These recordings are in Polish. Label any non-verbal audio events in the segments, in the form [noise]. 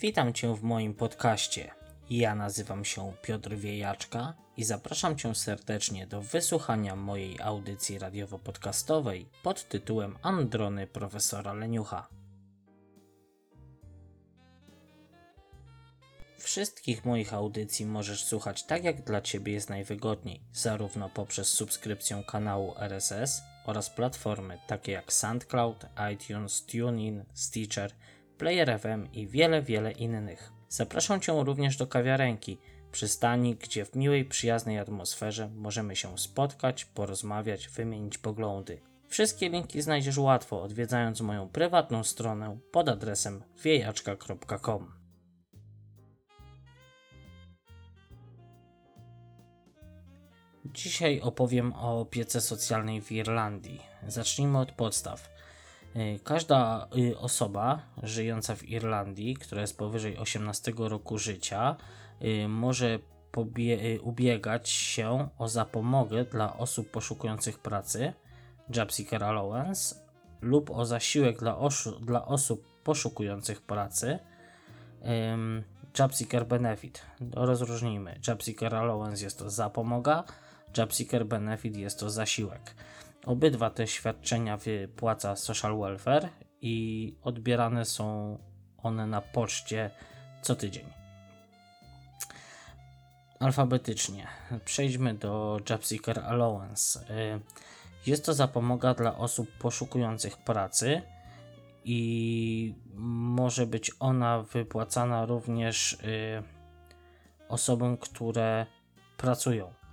Witam Cię w moim podcaście. Ja nazywam się Piotr Wiejaczka i zapraszam Cię serdecznie do wysłuchania mojej audycji radiowo-podcastowej pod tytułem Androny profesora Leniucha. Wszystkich moich audycji możesz słuchać tak jak dla Ciebie jest najwygodniej, zarówno poprzez subskrypcję kanału RSS oraz platformy takie jak SoundCloud, iTunes, TuneIn, Stitcher, Player FM i wiele, wiele innych. Zapraszam Cię również do kawiarenki, przystani, gdzie w miłej, przyjaznej atmosferze możemy się spotkać, porozmawiać, wymienić poglądy. Wszystkie linki znajdziesz łatwo odwiedzając moją prywatną stronę pod adresem wiejaczka.com. Dzisiaj opowiem o opiece socjalnej w Irlandii. Zacznijmy od podstaw. Y, Każda y, osoba żyjąca w Irlandii, która jest powyżej 18 roku życia, y, może y, ubiegać się o zapomogę dla osób poszukujących pracy, Job Seeker Allowance, lub o zasiłek dla, dla osób poszukujących pracy, ym, Job Seeker Benefit. Rozróżnijmy. Job Seeker Allowance jest to zapomoga, Job Seeker Benefit jest to zasiłek. Obydwa te świadczenia wypłaca Social Welfare i odbierane są one na poczcie co tydzień. Alfabetycznie. Przejdźmy do Job Seeker Allowance. Y, Jest to zapomoga dla osób poszukujących pracy i może być ona wypłacana również y, osobom, które pracują.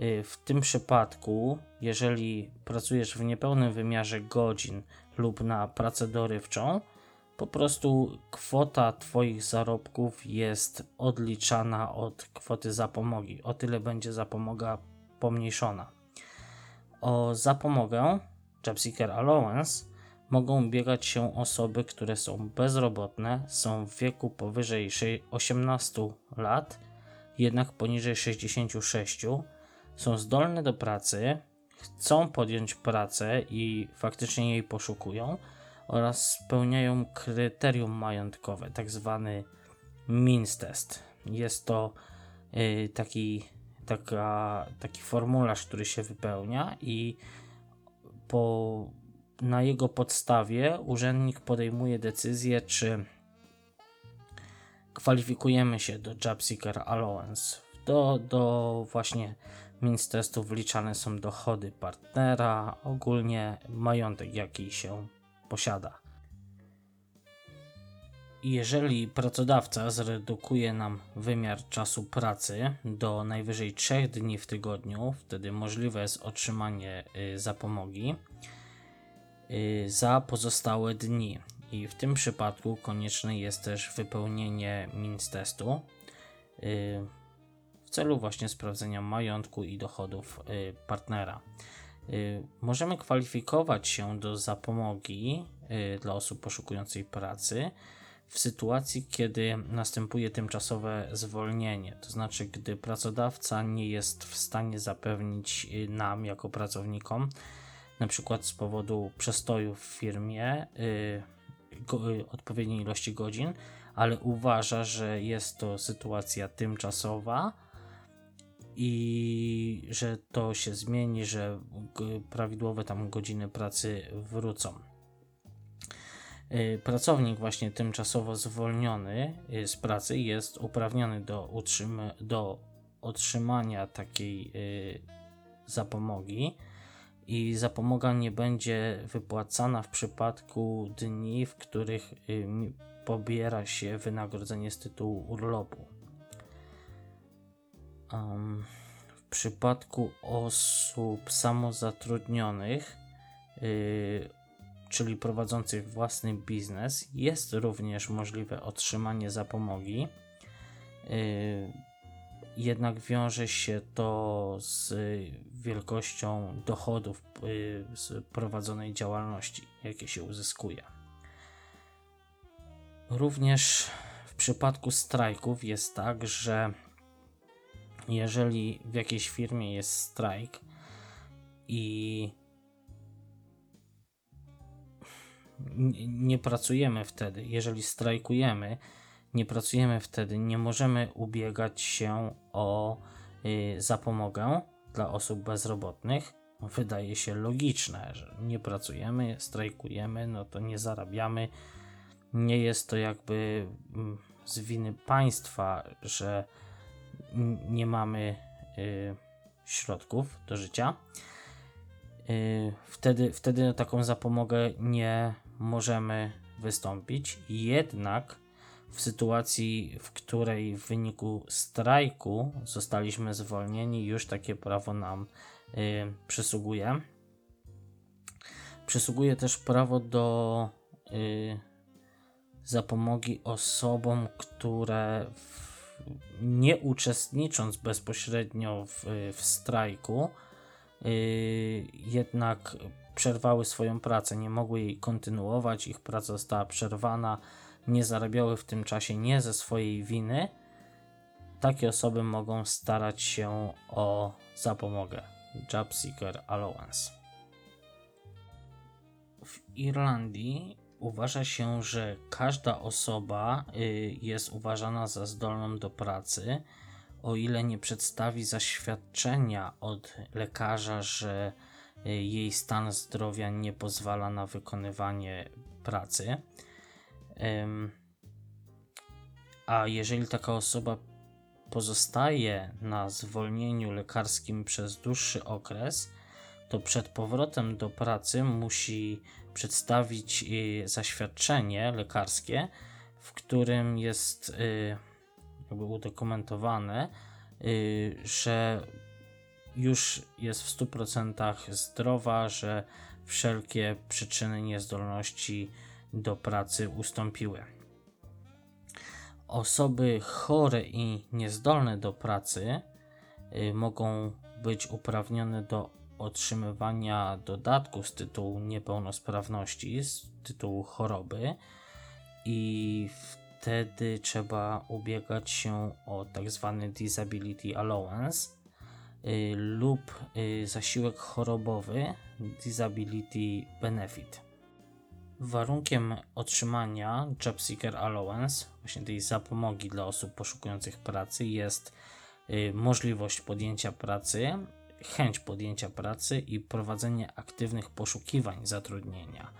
Y, W tym przypadku, jeżeli pracujesz w niepełnym wymiarze godzin lub na pracę dorywczą, po prostu kwota Twoich zarobków jest odliczana od kwoty zapomogi. O tyle będzie zapomoga pomniejszona. O zapomogę Job Seeker Allowance mogą ubiegać się osoby, które są bezrobotne, są w wieku powyżej sze- 18 lat, jednak poniżej 66 są zdolne do pracy, chcą podjąć pracę i faktycznie jej poszukują oraz spełniają kryterium majątkowe, tak zwany means test. Jest to y, taki, taka, taki formularz, który się wypełnia i po, na jego podstawie urzędnik podejmuje decyzję, czy kwalifikujemy się do Job Seeker Allowance. Do, do właśnie means testu wliczane są dochody partnera, ogólnie majątek, jaki się posiada. Jeżeli pracodawca zredukuje nam wymiar czasu pracy do najwyżej 3 dni w tygodniu, wtedy możliwe jest otrzymanie y, zapomogi y, za pozostałe dni. I w tym przypadku konieczne jest też wypełnienie means testu w celu właśnie sprawdzenia majątku i dochodów y, partnera. Y, Możemy kwalifikować się do zapomogi y, dla osób poszukujących pracy w sytuacji, kiedy następuje tymczasowe zwolnienie, to znaczy, gdy pracodawca nie jest w stanie zapewnić nam, jako pracownikom, na przykład z powodu przestoju w firmie, odpowiedniej ilości godzin, ale uważa, że jest to sytuacja tymczasowa i że to się zmieni, że prawidłowe tam godziny pracy wrócą. Y, Pracownik właśnie tymczasowo zwolniony y, z pracy jest uprawniony do, utrzyma- do otrzymania takiej y, zapomogi i zapomoga nie będzie wypłacana w przypadku dni, w których pobiera się wynagrodzenie z tytułu urlopu. Em, w przypadku osób samozatrudnionych, y, czyli prowadzących własny biznes, jest również możliwe otrzymanie zapomogi. Y, jednak wiąże się to z wielkością dochodów y, z prowadzonej działalności, jakie się uzyskuje. Również w przypadku strajków jest tak, że jeżeli w jakiejś firmie jest strajk i nie pracujemy wtedy, jeżeli strajkujemy, nie pracujemy wtedy, nie możemy ubiegać się o y, zapomogę dla osób bezrobotnych. Wydaje się logiczne, że nie pracujemy, strajkujemy, no to nie zarabiamy. Nie jest to jakby mm, z winy państwa, że nie mamy y, środków do życia. Y, wtedy, wtedy na taką zapomogę nie możemy wystąpić. Jednak w sytuacji, w której w wyniku strajku zostaliśmy zwolnieni, już takie prawo nam y, przysługuje. Przysługuje też prawo do y, zapomogi osobom, które w, nie uczestnicząc bezpośrednio w, w strajku, y, jednak przerwały swoją pracę, nie mogły jej kontynuować, ich praca została przerwana, nie zarabiały w tym czasie nie ze swojej winy, takie osoby mogą starać się o zapomogę. Job Seeker Allowance. W Irlandii uważa się, że każda osoba y, jest uważana za zdolną do pracy, o ile nie przedstawi zaświadczenia od lekarza, że y, jej stan zdrowia nie pozwala na wykonywanie pracy. A jeżeli taka osoba pozostaje na zwolnieniu lekarskim przez dłuższy okres, to przed powrotem do pracy musi przedstawić y, zaświadczenie lekarskie, w którym jest y, jakby udokumentowane, y, że już jest w 100% zdrowa, że wszelkie przyczyny niezdolności do pracy ustąpiły. Osoby chore i niezdolne do pracy mogą być uprawnione do otrzymywania dodatku z tytułu niepełnosprawności, z tytułu choroby i wtedy trzeba ubiegać się o tak zwany disability allowance y, lub y, zasiłek chorobowy disability benefit. Warunkiem otrzymania Job Seeker Allowance, właśnie tej zapomogi dla osób poszukujących pracy, jest y, możliwość podjęcia pracy chęć podjęcia pracy i prowadzenie aktywnych poszukiwań zatrudnienia.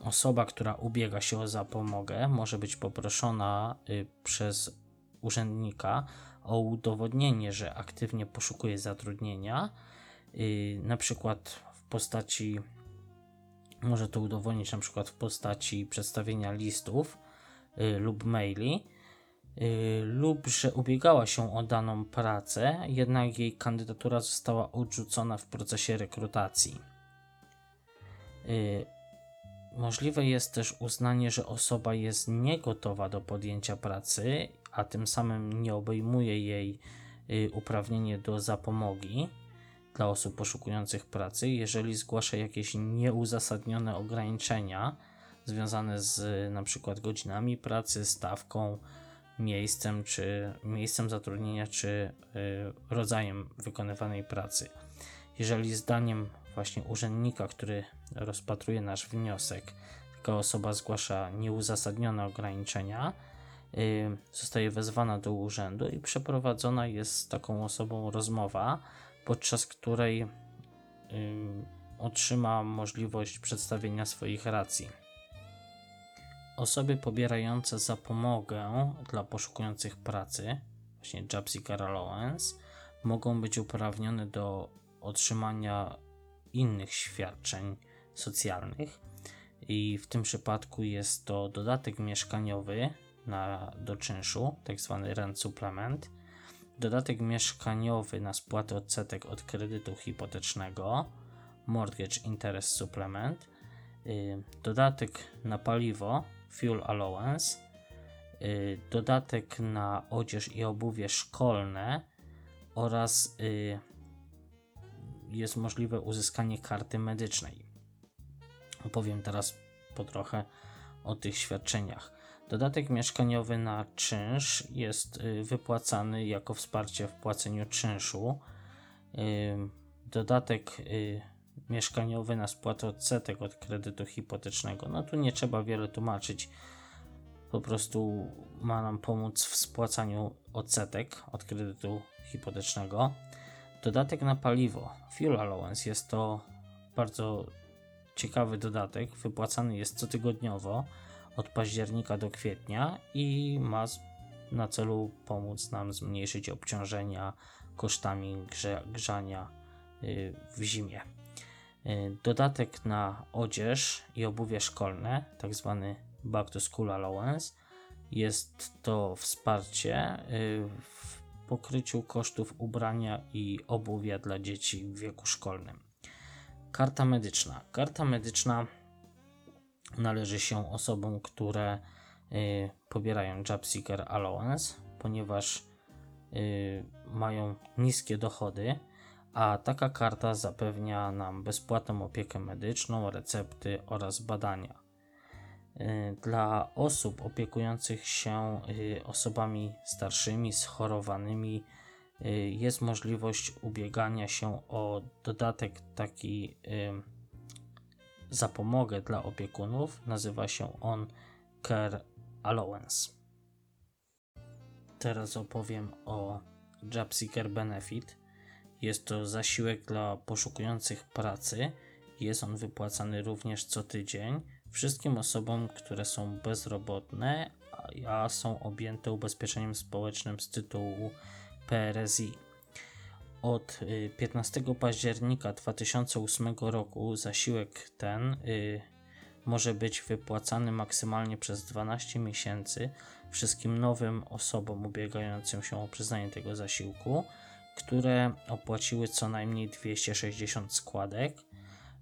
Osoba, która ubiega się o zapomogę, może być poproszona y, przez urzędnika o udowodnienie, że aktywnie poszukuje zatrudnienia, y, na przykład w postaci, może to udowodnić na przykład w postaci przedstawienia listów y, lub maili, lub że ubiegała się o daną pracę, jednak jej kandydatura została odrzucona w procesie rekrutacji. Y, możliwe jest też uznanie, że osoba jest niegotowa do podjęcia pracy, a tym samym nie obejmuje jej y, uprawnienie do zapomogi dla osób poszukujących pracy, jeżeli zgłasza jakieś nieuzasadnione ograniczenia związane z np. godzinami pracy, stawką, miejscem, czy miejscem zatrudnienia, czy y, rodzajem wykonywanej pracy. Jeżeli zdaniem właśnie urzędnika, który rozpatruje nasz wniosek, taka osoba zgłasza nieuzasadnione ograniczenia, y, zostaje wezwana do urzędu i przeprowadzona jest z taką osobą rozmowa, podczas której y, otrzyma możliwość przedstawienia swoich racji. Osoby pobierające zapomogę dla poszukujących pracy, właśnie Job Seeker Allowance, mogą być uprawnione do otrzymania innych świadczeń socjalnych i w tym przypadku jest to dodatek mieszkaniowy na, do czynszu. Tak rent supplement, dodatek mieszkaniowy na spłatę odsetek od kredytu hipotecznego, mortgage interest supplement, yy, dodatek na paliwo Fuel Allowance, y, dodatek na odzież i obuwie szkolne oraz y, jest możliwe uzyskanie karty medycznej. Opowiem teraz po trochę o tych świadczeniach. Dodatek mieszkaniowy na czynsz jest y, wypłacany jako wsparcie w płaceniu czynszu. Dodatek mieszkaniowy na spłatę odsetek od kredytu hipotecznego. No tu nie trzeba wiele tłumaczyć. po prostu ma nam pomóc w spłacaniu odsetek od kredytu hipotecznego. Dodatek na paliwo, fuel allowance, jest to bardzo ciekawy dodatek. Wypłacany jest cotygodniowo od października do kwietnia i ma na celu pomóc nam zmniejszyć obciążenia kosztami grze, grzania y, w zimie. Y, dodatek na odzież i obuwie szkolne, tak zwany Back to School Allowance, jest to wsparcie y, w pokryciu kosztów ubrania i obuwia dla dzieci w wieku szkolnym. Karta medyczna. Karta medyczna należy się osobom, które y, pobierają Jobseeker Allowance, ponieważ mają niskie dochody, a taka karta zapewnia nam bezpłatną opiekę medyczną, recepty oraz badania. Y, dla osób opiekujących się y, osobami starszymi, schorowanymi, y, jest możliwość ubiegania się o dodatek taki zapomogę dla opiekunów. Nazywa się on Care Allowance. Teraz opowiem o Jobseeker Benefit. Jest to zasiłek dla poszukujących pracy. Jest on wypłacany również co tydzień wszystkim osobom, które są bezrobotne, a są objęte ubezpieczeniem społecznym z tytułu PRSI. Od 15 y, października 2008 roku zasiłek ten y, może być wypłacany maksymalnie przez 12 miesięcy wszystkim nowym osobom ubiegającym się o przyznanie tego zasiłku, które opłaciły co najmniej 260 składek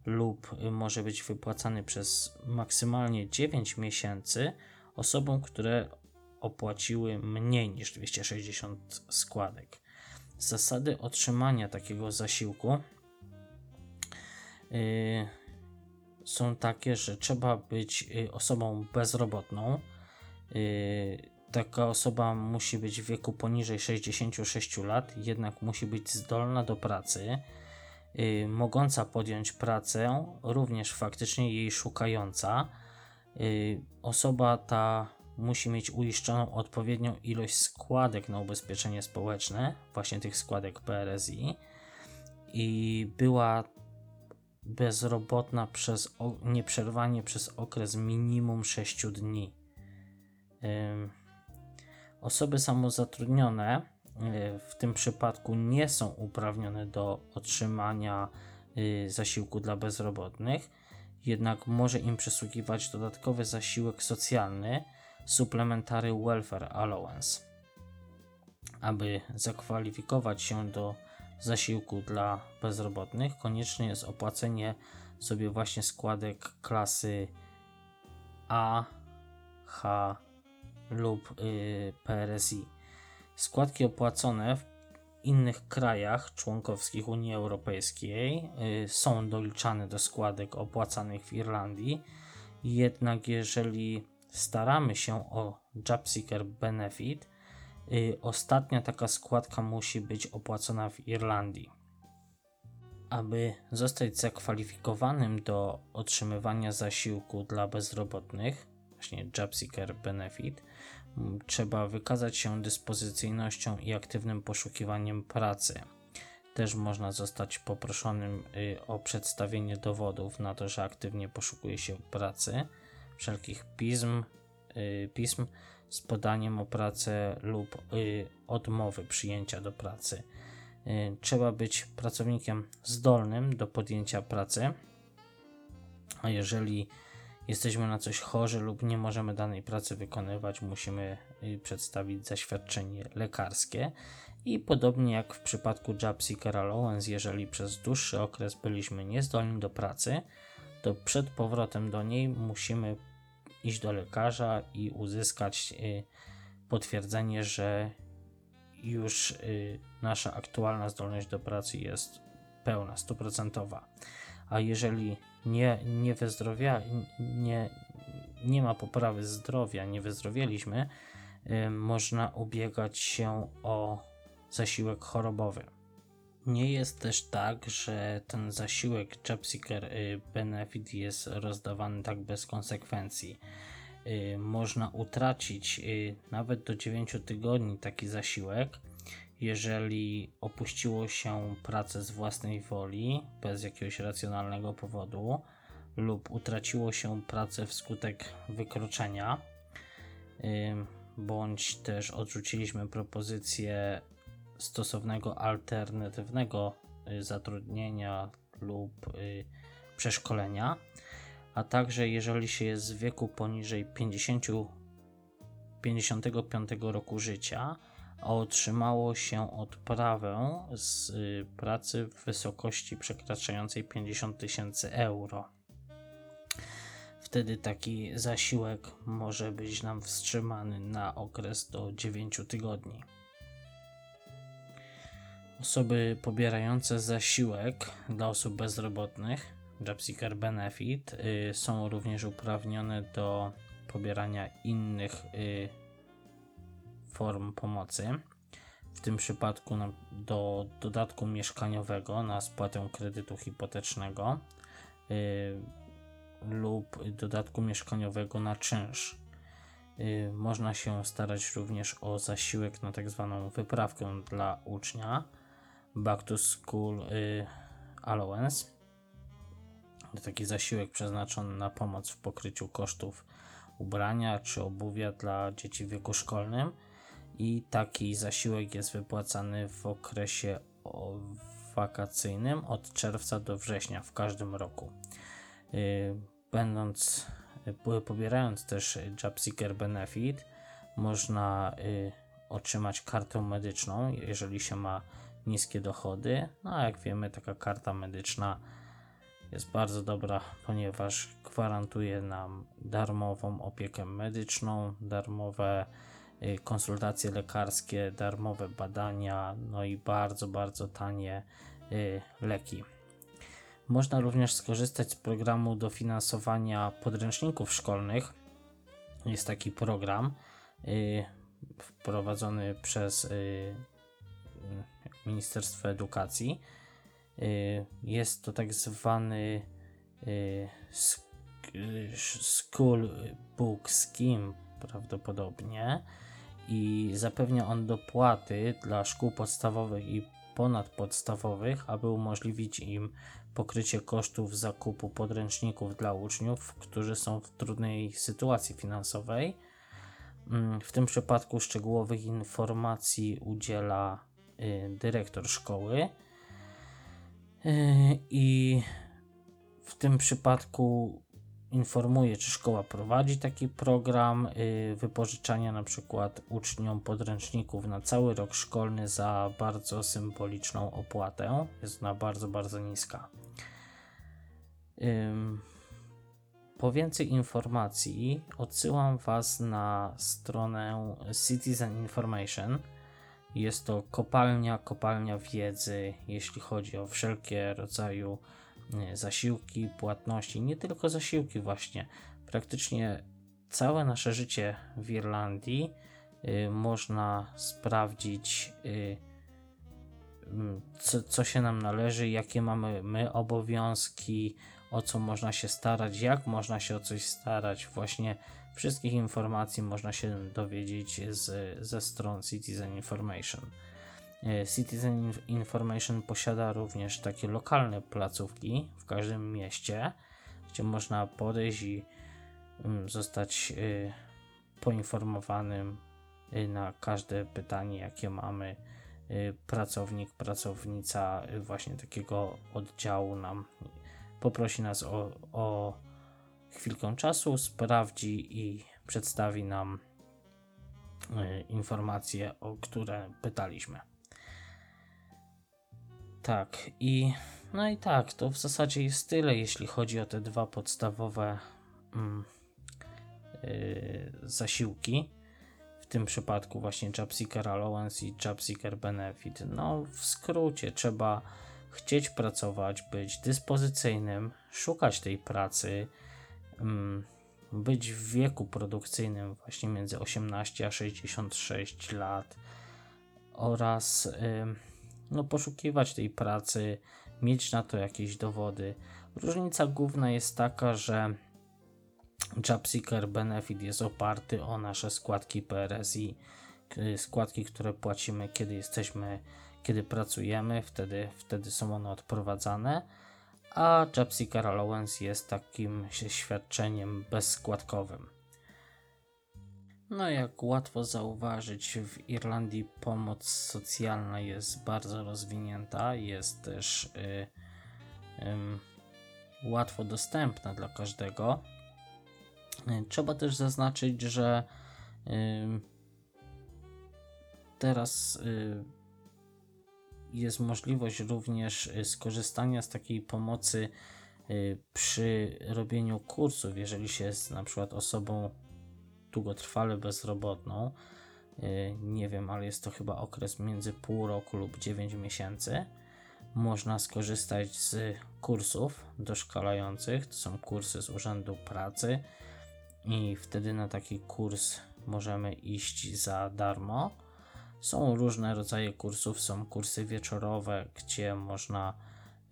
lub może być wypłacany przez maksymalnie 9 miesięcy osobom, które opłaciły mniej niż 260 składek. Zasady otrzymania takiego zasiłku yy, są takie, że trzeba być y, osobą bezrobotną. Yy, taka osoba musi być w wieku poniżej 66 lat, jednak musi być zdolna do pracy y, mogąca podjąć pracę, również faktycznie jej szukająca. Y, osoba ta musi mieć uiszczoną odpowiednią ilość składek na ubezpieczenie społeczne, właśnie tych składek PRSI, i była bezrobotna przez nieprzerwanie przez okres minimum 6 dni. Osoby samozatrudnione Y, w tym przypadku nie są uprawnione do otrzymania y, zasiłku dla bezrobotnych, jednak może im przysługiwać dodatkowy zasiłek socjalny Supplementary Welfare Allowance. Aby zakwalifikować się do zasiłku dla bezrobotnych, konieczne jest opłacenie sobie właśnie składek klasy A, H lub y, PRSI Składki opłacone w innych krajach członkowskich Unii Europejskiej y, są doliczane do składek opłacanych w Irlandii. Jednak jeżeli staramy się o Jobseeker Benefit, y, ostatnia taka składka musi być opłacona w Irlandii. Aby zostać zakwalifikowanym do otrzymywania zasiłku dla bezrobotnych, właśnie Jobseeker Benefit, trzeba wykazać się dyspozycyjnością i aktywnym poszukiwaniem pracy. Też można zostać poproszonym y, o przedstawienie dowodów na to, że aktywnie poszukuje się pracy, wszelkich pism, y, pism z podaniem o pracę lub y, odmowy przyjęcia do pracy. Trzeba być pracownikiem zdolnym do podjęcia pracy, a jeżeli jesteśmy na coś chorzy lub nie możemy danej pracy wykonywać, musimy y, przedstawić zaświadczenie lekarskie. I podobnie jak w przypadku Job Seeker Allowance, jeżeli przez dłuższy okres byliśmy niezdolni do pracy, to przed powrotem do niej musimy iść do lekarza i uzyskać y, potwierdzenie, że już y, nasza aktualna zdolność do pracy jest pełna, stuprocentowa. A jeżeli nie, nie wyzdrowia, nie, nie ma poprawy zdrowia, nie wyzdrowieliśmy, y, można ubiegać się o zasiłek chorobowy. Nie jest też tak, że ten zasiłek Jobseeker y, Benefit jest rozdawany tak bez konsekwencji. y, można utracić nawet do 9 tygodni taki zasiłek, jeżeli opuściło się pracę z własnej woli, bez jakiegoś racjonalnego powodu, lub utraciło się pracę wskutek wykroczenia, bądź też odrzuciliśmy propozycję stosownego alternatywnego y, zatrudnienia lub y, przeszkolenia, a także jeżeli się jest w wieku poniżej 50, 55 roku życia, otrzymało się odprawę z y, pracy w wysokości przekraczającej 50 tysięcy euro. Wtedy taki zasiłek może być nam wstrzymany na okres do 9 tygodni. Osoby pobierające zasiłek dla osób bezrobotnych, JobSeeker Benefit, y, są również uprawnione do pobierania innych y, form pomocy. W tym przypadku do dodatku mieszkaniowego na spłatę kredytu hipotecznego y, lub dodatku mieszkaniowego na czynsz. Y, można się starać również o zasiłek na tak zwaną wyprawkę dla ucznia Back to School y, Allowance. Taki zasiłek przeznaczony na pomoc w pokryciu kosztów ubrania czy obuwia dla dzieci w wieku szkolnym i taki zasiłek jest wypłacany w okresie wakacyjnym od czerwca do września w każdym roku. Y, będąc, y, pobierając też JobSeeker Benefit, można y, otrzymać kartę medyczną, jeżeli się ma niskie dochody. No a jak wiemy, taka karta medyczna jest bardzo dobra, ponieważ gwarantuje nam darmową opiekę medyczną, darmowe konsultacje lekarskie, darmowe badania, no i bardzo, bardzo tanie y, leki. Można również skorzystać z programu dofinansowania podręczników szkolnych. Jest taki program y, wprowadzony przez Ministerstwo Edukacji. Jest to tak zwany School Book Scheme prawdopodobnie i zapewnia on dopłaty dla szkół podstawowych i ponadpodstawowych, aby umożliwić im pokrycie kosztów zakupu podręczników dla uczniów, którzy są w trudnej sytuacji finansowej. Mm, w tym przypadku szczegółowych informacji udziela y, dyrektor szkoły. Y, I w tym przypadku informuje, czy szkoła prowadzi taki program y, wypożyczania na przykład uczniom podręczników na cały rok szkolny za bardzo symboliczną opłatę. Jest ona bardzo, bardzo niska. Po więcej informacji odsyłam Was na stronę Citizen Information. Jest to kopalnia, kopalnia wiedzy, jeśli chodzi o wszelkie rodzaju zasiłki, płatności, nie tylko zasiłki, właśnie. Praktycznie całe nasze życie w Irlandii y, można sprawdzić, y, mm, co, co się nam należy, jakie mamy my obowiązki, o co można się starać, jak można się o coś starać. Właśnie wszystkich informacji można się dowiedzieć z, ze stron Citizen Information. E, Citizen Information posiada również takie lokalne placówki w każdym mieście, gdzie można podejść i mm, zostać e, poinformowanym e, na każde pytanie, jakie mamy. Pracownik, pracownica właśnie takiego oddziału nam poprosi nas o, o chwilkę czasu, sprawdzi i przedstawi nam informacje, o które pytaliśmy. Tak, i no i tak, to w zasadzie jest tyle, jeśli chodzi o te dwa podstawowe mm, yy, zasiłki. W tym przypadku właśnie Jobseeker Allowance i Jobseeker Benefit. No, w skrócie, trzeba chcieć pracować, być dyspozycyjnym, szukać tej pracy, mm, być w wieku produkcyjnym właśnie między 18 a 66 lat oraz yy, no, poszukiwać tej pracy, mieć na to jakieś dowody. Różnica główna jest taka, że JobSeeker Benefit jest oparty o nasze składki PRS i y, składki, które płacimy, kiedy jesteśmy, kiedy pracujemy, wtedy, wtedy są one odprowadzane, a JobSeeker Allowance jest takim świadczeniem bezskładkowym. No, jak łatwo zauważyć, w Irlandii pomoc socjalna jest bardzo rozwinięta, jest też y, y, łatwo dostępna dla każdego. Y, trzeba też zaznaczyć, że y, teraz y, jest możliwość również skorzystania z takiej pomocy przy robieniu kursów, jeżeli się jest na przykład osobą długotrwale bezrobotną. Nie wiem, ale jest to chyba okres między pół roku lub 9 miesięcy. Można skorzystać z kursów doszkalających. To są kursy z Urzędu Pracy i wtedy na taki kurs możemy iść za darmo. Są różne rodzaje kursów, są kursy wieczorowe, gdzie można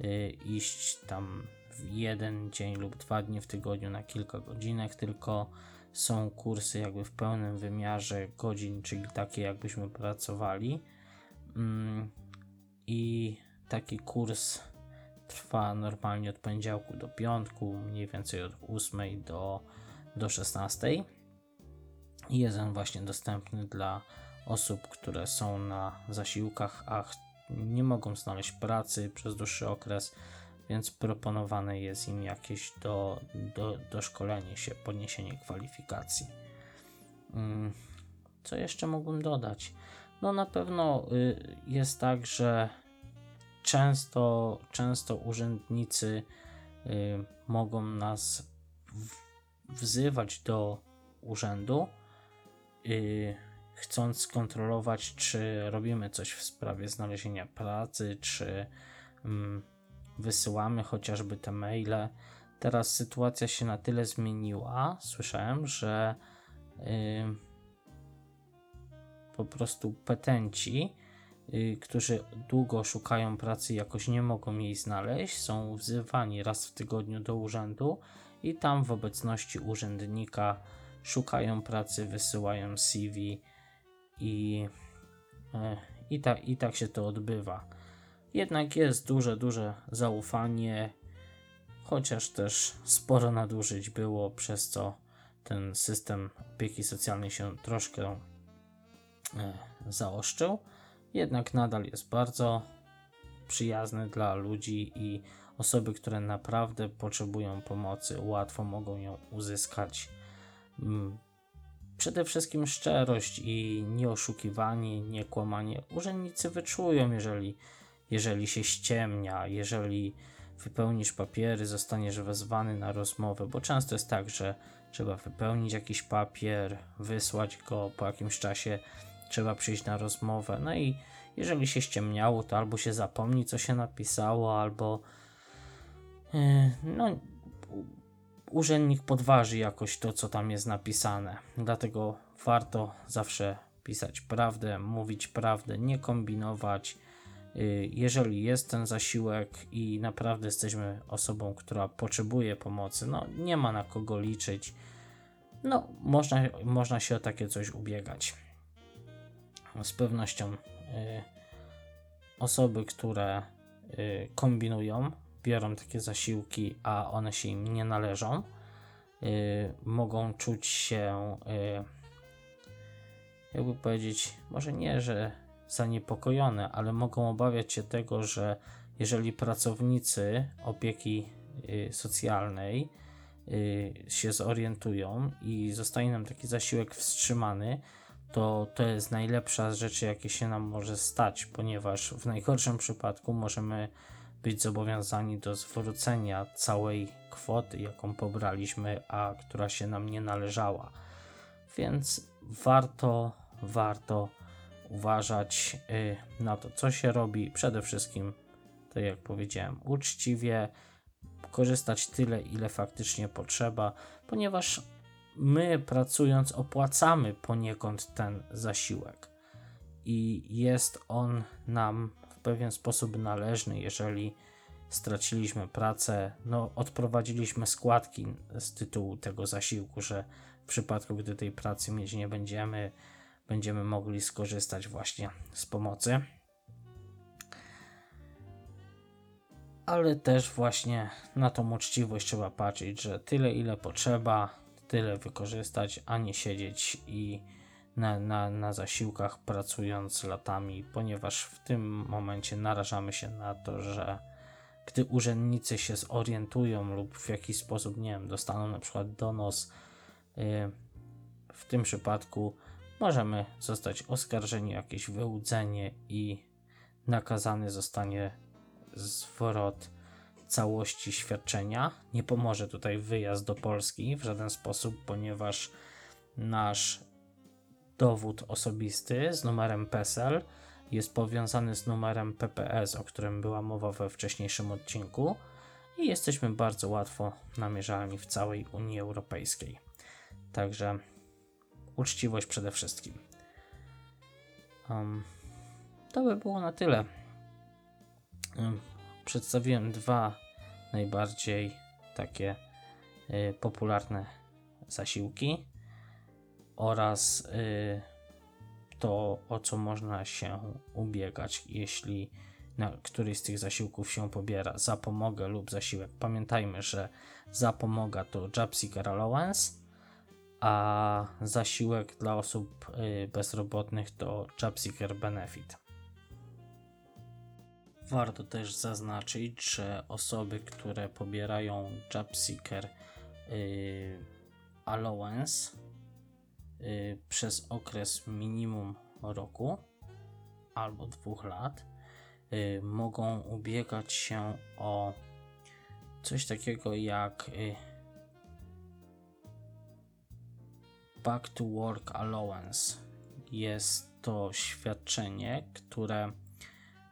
y, iść tam w jeden dzień lub dwa dni w tygodniu na kilka godzinek, tylko są kursy jakby w pełnym wymiarze godzin, czyli takie jakbyśmy pracowali. Mm, I taki kurs trwa normalnie od poniedziałku do piątku, mniej więcej od 8 do do 16. Jest on właśnie dostępny dla osób, które są na zasiłkach, a nie mogą znaleźć pracy przez dłuższy okres, więc proponowane jest im jakieś do, do, doszkolenie się, podniesienie kwalifikacji. Mm, co jeszcze mógłbym dodać? No na pewno y, jest tak, że często, często urzędnicy y, mogą nas wzywać do urzędu, yy, chcąc skontrolować, czy robimy coś w sprawie znalezienia pracy, czy yy, wysyłamy chociażby te maile. Teraz sytuacja się na tyle zmieniła, słyszałem, że yy, po prostu petenci, y, którzy długo szukają pracy, jakoś nie mogą jej znaleźć, są wzywani raz w tygodniu do urzędu i tam w obecności urzędnika szukają pracy, wysyłają CV i, e, i, ta, i tak się to odbywa. Jednak jest duże, duże zaufanie, chociaż też sporo nadużyć było, przez co ten system opieki socjalnej się troszkę e, zaoszczył. Jednak nadal jest bardzo przyjazny dla ludzi i Osoby, które naprawdę potrzebują pomocy, łatwo mogą ją uzyskać. Mm, przede wszystkim szczerość i nieoszukiwanie, niekłamanie. Urzędnicy wyczują, jeżeli, jeżeli się ściemnia, jeżeli wypełnisz papiery, zostaniesz wezwany na rozmowę, bo często jest tak, że trzeba wypełnić jakiś papier, wysłać go po jakimś czasie, trzeba przyjść na rozmowę. No i jeżeli się ściemniało, to albo się zapomni, co się napisało, albo E, no, urzędnik podważy jakoś to, co tam jest napisane. Dlatego warto zawsze pisać prawdę, mówić prawdę, nie kombinować. E, jeżeli jest ten zasiłek i naprawdę jesteśmy osobą, która potrzebuje pomocy, no nie ma na kogo liczyć. No, można, można się o takie coś ubiegać. Z pewnością y, osoby, które y, kombinują, biorą takie zasiłki, a one się im nie należą, yy, mogą czuć się, yy, jakby powiedzieć, może nie, że zaniepokojone, ale mogą obawiać się tego, że jeżeli pracownicy opieki yy, socjalnej y, się zorientują i zostanie nam taki zasiłek wstrzymany, to to jest najlepsza z rzeczy, jakie się nam może stać, ponieważ w najgorszym przypadku możemy być zobowiązani do zwrócenia całej kwoty, jaką pobraliśmy, a która się nam nie należała. Więc warto, warto uważać y, na to, co się robi. Przede wszystkim, tak jak powiedziałem, uczciwie, korzystać tyle, ile faktycznie potrzeba, ponieważ my pracując opłacamy poniekąd ten zasiłek i jest on nam pewien sposób należny, jeżeli, straciliśmy pracę, no odprowadziliśmy składki z tytułu tego zasiłku, że w przypadku, gdy tej pracy mieć nie będziemy, będziemy mogli skorzystać właśnie z pomocy. Ale też właśnie na tą uczciwość trzeba patrzeć, że tyle ile potrzeba, tyle wykorzystać, a nie siedzieć i na, na, na zasiłkach pracując latami, ponieważ w tym momencie narażamy się na to, że gdy urzędnicy się zorientują lub w jakiś sposób, nie wiem, dostaną na przykład donos, yy, w tym przypadku możemy zostać oskarżeni o jakieś wyłudzenie i nakazany zostanie zwrot całości świadczenia. Nie pomoże tutaj wyjazd do Polski w żaden sposób, ponieważ nasz dowód osobisty z numerem PESEL jest powiązany z numerem PPS, o którym była mowa we wcześniejszym odcinku i jesteśmy bardzo łatwo namierzalni w całej Unii Europejskiej. Także uczciwość przede wszystkim. Um, to by było na tyle. Um, przedstawiłem dwa najbardziej takie y, popularne zasiłki oraz y, to, o co można się ubiegać, jeśli na któryś z tych zasiłków się pobiera zapomogę lub zasiłek. Pamiętajmy, że zapomoga to Seeker Allowance, a zasiłek dla osób y, bezrobotnych to Job Seeker Benefit. Warto też zaznaczyć, że osoby, które pobierają Job Seeker y, Allowance y, przez okres minimum roku albo dwóch lat, mogą ubiegać się o coś takiego jak Back to Work Allowance. Jest to świadczenie, które,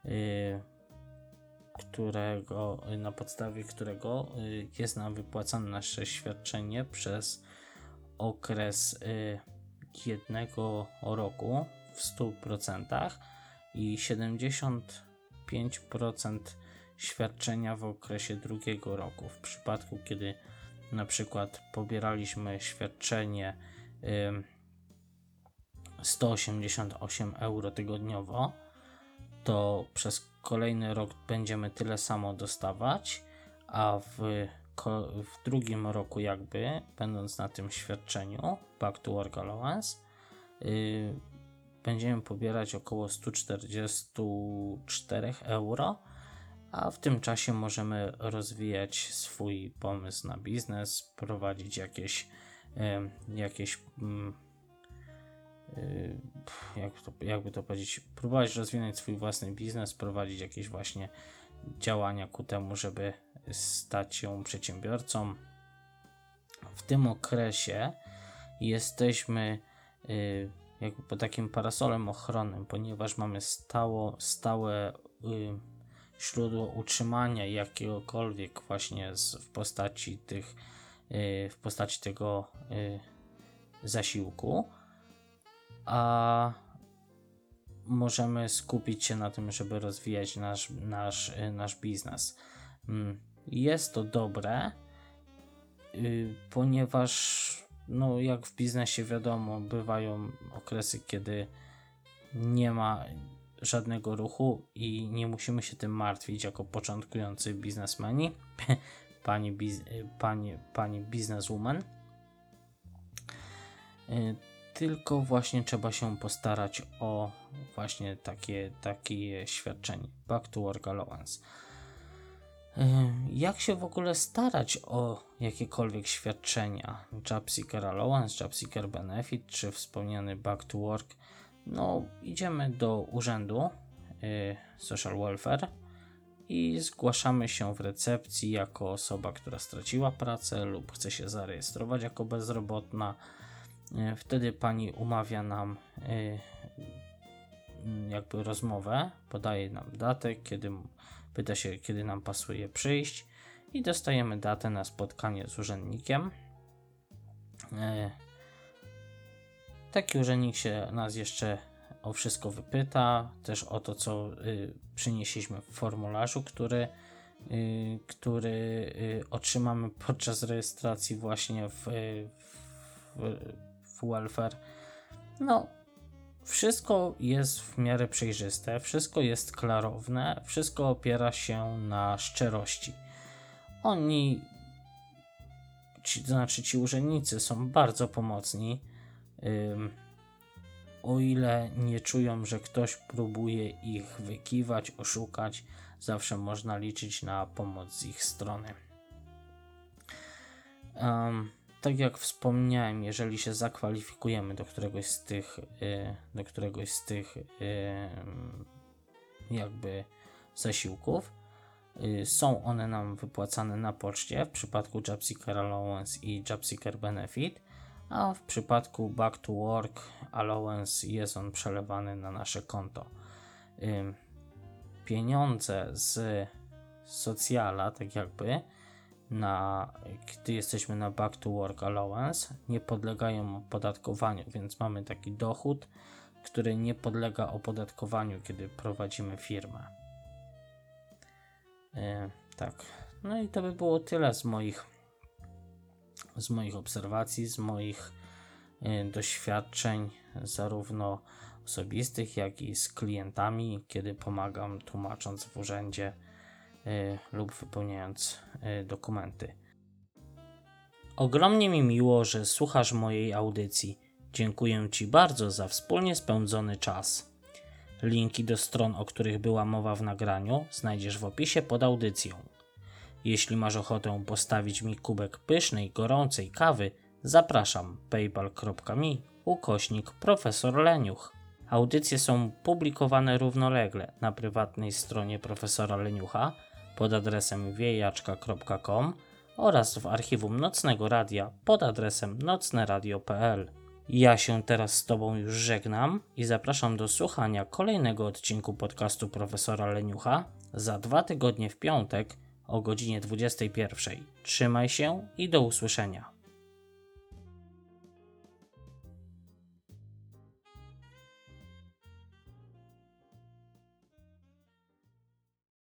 yy, którego, na podstawie którego yy, jest nam wypłacane nasze świadczenie przez okres yy, jednego roku w 100% i 75% świadczenia w okresie drugiego roku. W przypadku, kiedy na przykład pobieraliśmy świadczenie 188 euro tygodniowo, to przez kolejny rok będziemy tyle samo dostawać, a w, w drugim roku, jakby będąc na tym świadczeniu Back to Work Allowance, yy, będziemy pobierać około 144 euro, a w tym czasie możemy rozwijać swój pomysł na biznes, prowadzić jakieś jakieś mm, y, jak to, jakby to powiedzieć, próbować rozwinąć swój własny biznes, prowadzić jakieś właśnie działania ku temu, żeby stać się przedsiębiorcą. W tym okresie jesteśmy y, jakby pod takim parasolem ochronnym, ponieważ mamy stało, stałe y, źródło utrzymania jakiegokolwiek właśnie z, w postaci tych w postaci tego y, zasiłku, a możemy skupić się na tym, żeby rozwijać nasz, nasz, y, nasz biznes. Mm, jest to dobre, ponieważ no, jak w biznesie wiadomo, bywają okresy, kiedy nie ma żadnego ruchu i nie musimy się tym martwić jako początkujący biznesmeni, [laughs] pani, biz, pani, pani bizneswoman. Y, tylko właśnie trzeba się postarać o właśnie takie, takie świadczenie. Back to Work Allowance. Y, jak się w ogóle starać o jakiekolwiek świadczenia? Job Seeker Allowance, Job Seeker Benefit, czy wspomniany Back to Work? No, idziemy do urzędu y, Social Welfare i zgłaszamy się w recepcji jako osoba, która straciła pracę lub chce się zarejestrować jako bezrobotna. E, wtedy pani umawia nam e, jakby rozmowę, podaje nam datę, kiedy pyta się, kiedy nam pasuje przyjść i dostajemy datę na spotkanie z urzędnikiem. E, taki urzędnik się nas jeszcze o wszystko wypyta, też o to, co y, przynieśliśmy w formularzu, który y, który y, otrzymamy podczas rejestracji właśnie w, w, w welfare. No, wszystko jest w miarę przejrzyste, wszystko jest klarowne, wszystko opiera się na szczerości. Oni, ci, to znaczy ci urzędnicy, są bardzo pomocni. O ile nie czują, że ktoś próbuje ich wykiwać, oszukać, zawsze można liczyć na pomoc z ich strony. Um, tak jak wspomniałem, jeżeli się zakwalifikujemy do któregoś z tych, y, do któregoś z tych y, jakby zasiłków, y, są one nam wypłacane na poczcie w przypadku Jobseeker Allowance i Jobseeker Benefit, a w przypadku Back to Work Allowance jest on przelewany na nasze konto. Pieniądze z socjala, tak jakby, na, gdy jesteśmy na Back to Work Allowance, nie podlegają opodatkowaniu, więc mamy taki dochód, który nie podlega opodatkowaniu, kiedy prowadzimy firmę. Yy, tak. No i to by było tyle z moich z moich obserwacji, z moich yy, doświadczeń, zarówno osobistych, jak i z klientami, kiedy pomagam tłumacząc w urzędzie Y, lub wypełniając y, dokumenty. Ogromnie mi miło, że słuchasz mojej audycji. Dziękuję Ci bardzo za wspólnie spędzony czas. Linki do stron, o których była mowa w nagraniu, znajdziesz w opisie pod audycją. Jeśli masz ochotę postawić mi kubek pysznej, gorącej kawy, zapraszam paypal.me ukośnik profesor Leniuch. Audycje są publikowane równolegle na prywatnej stronie profesora Leniucha pod adresem wiejaczka.com oraz w archiwum Nocnego Radia pod adresem nocneradio.pl. Ja się teraz z Tobą już żegnam i zapraszam do słuchania kolejnego odcinku podcastu profesora Leniucha za dwa tygodnie w piątek o godzinie 21. Trzymaj się i do usłyszenia.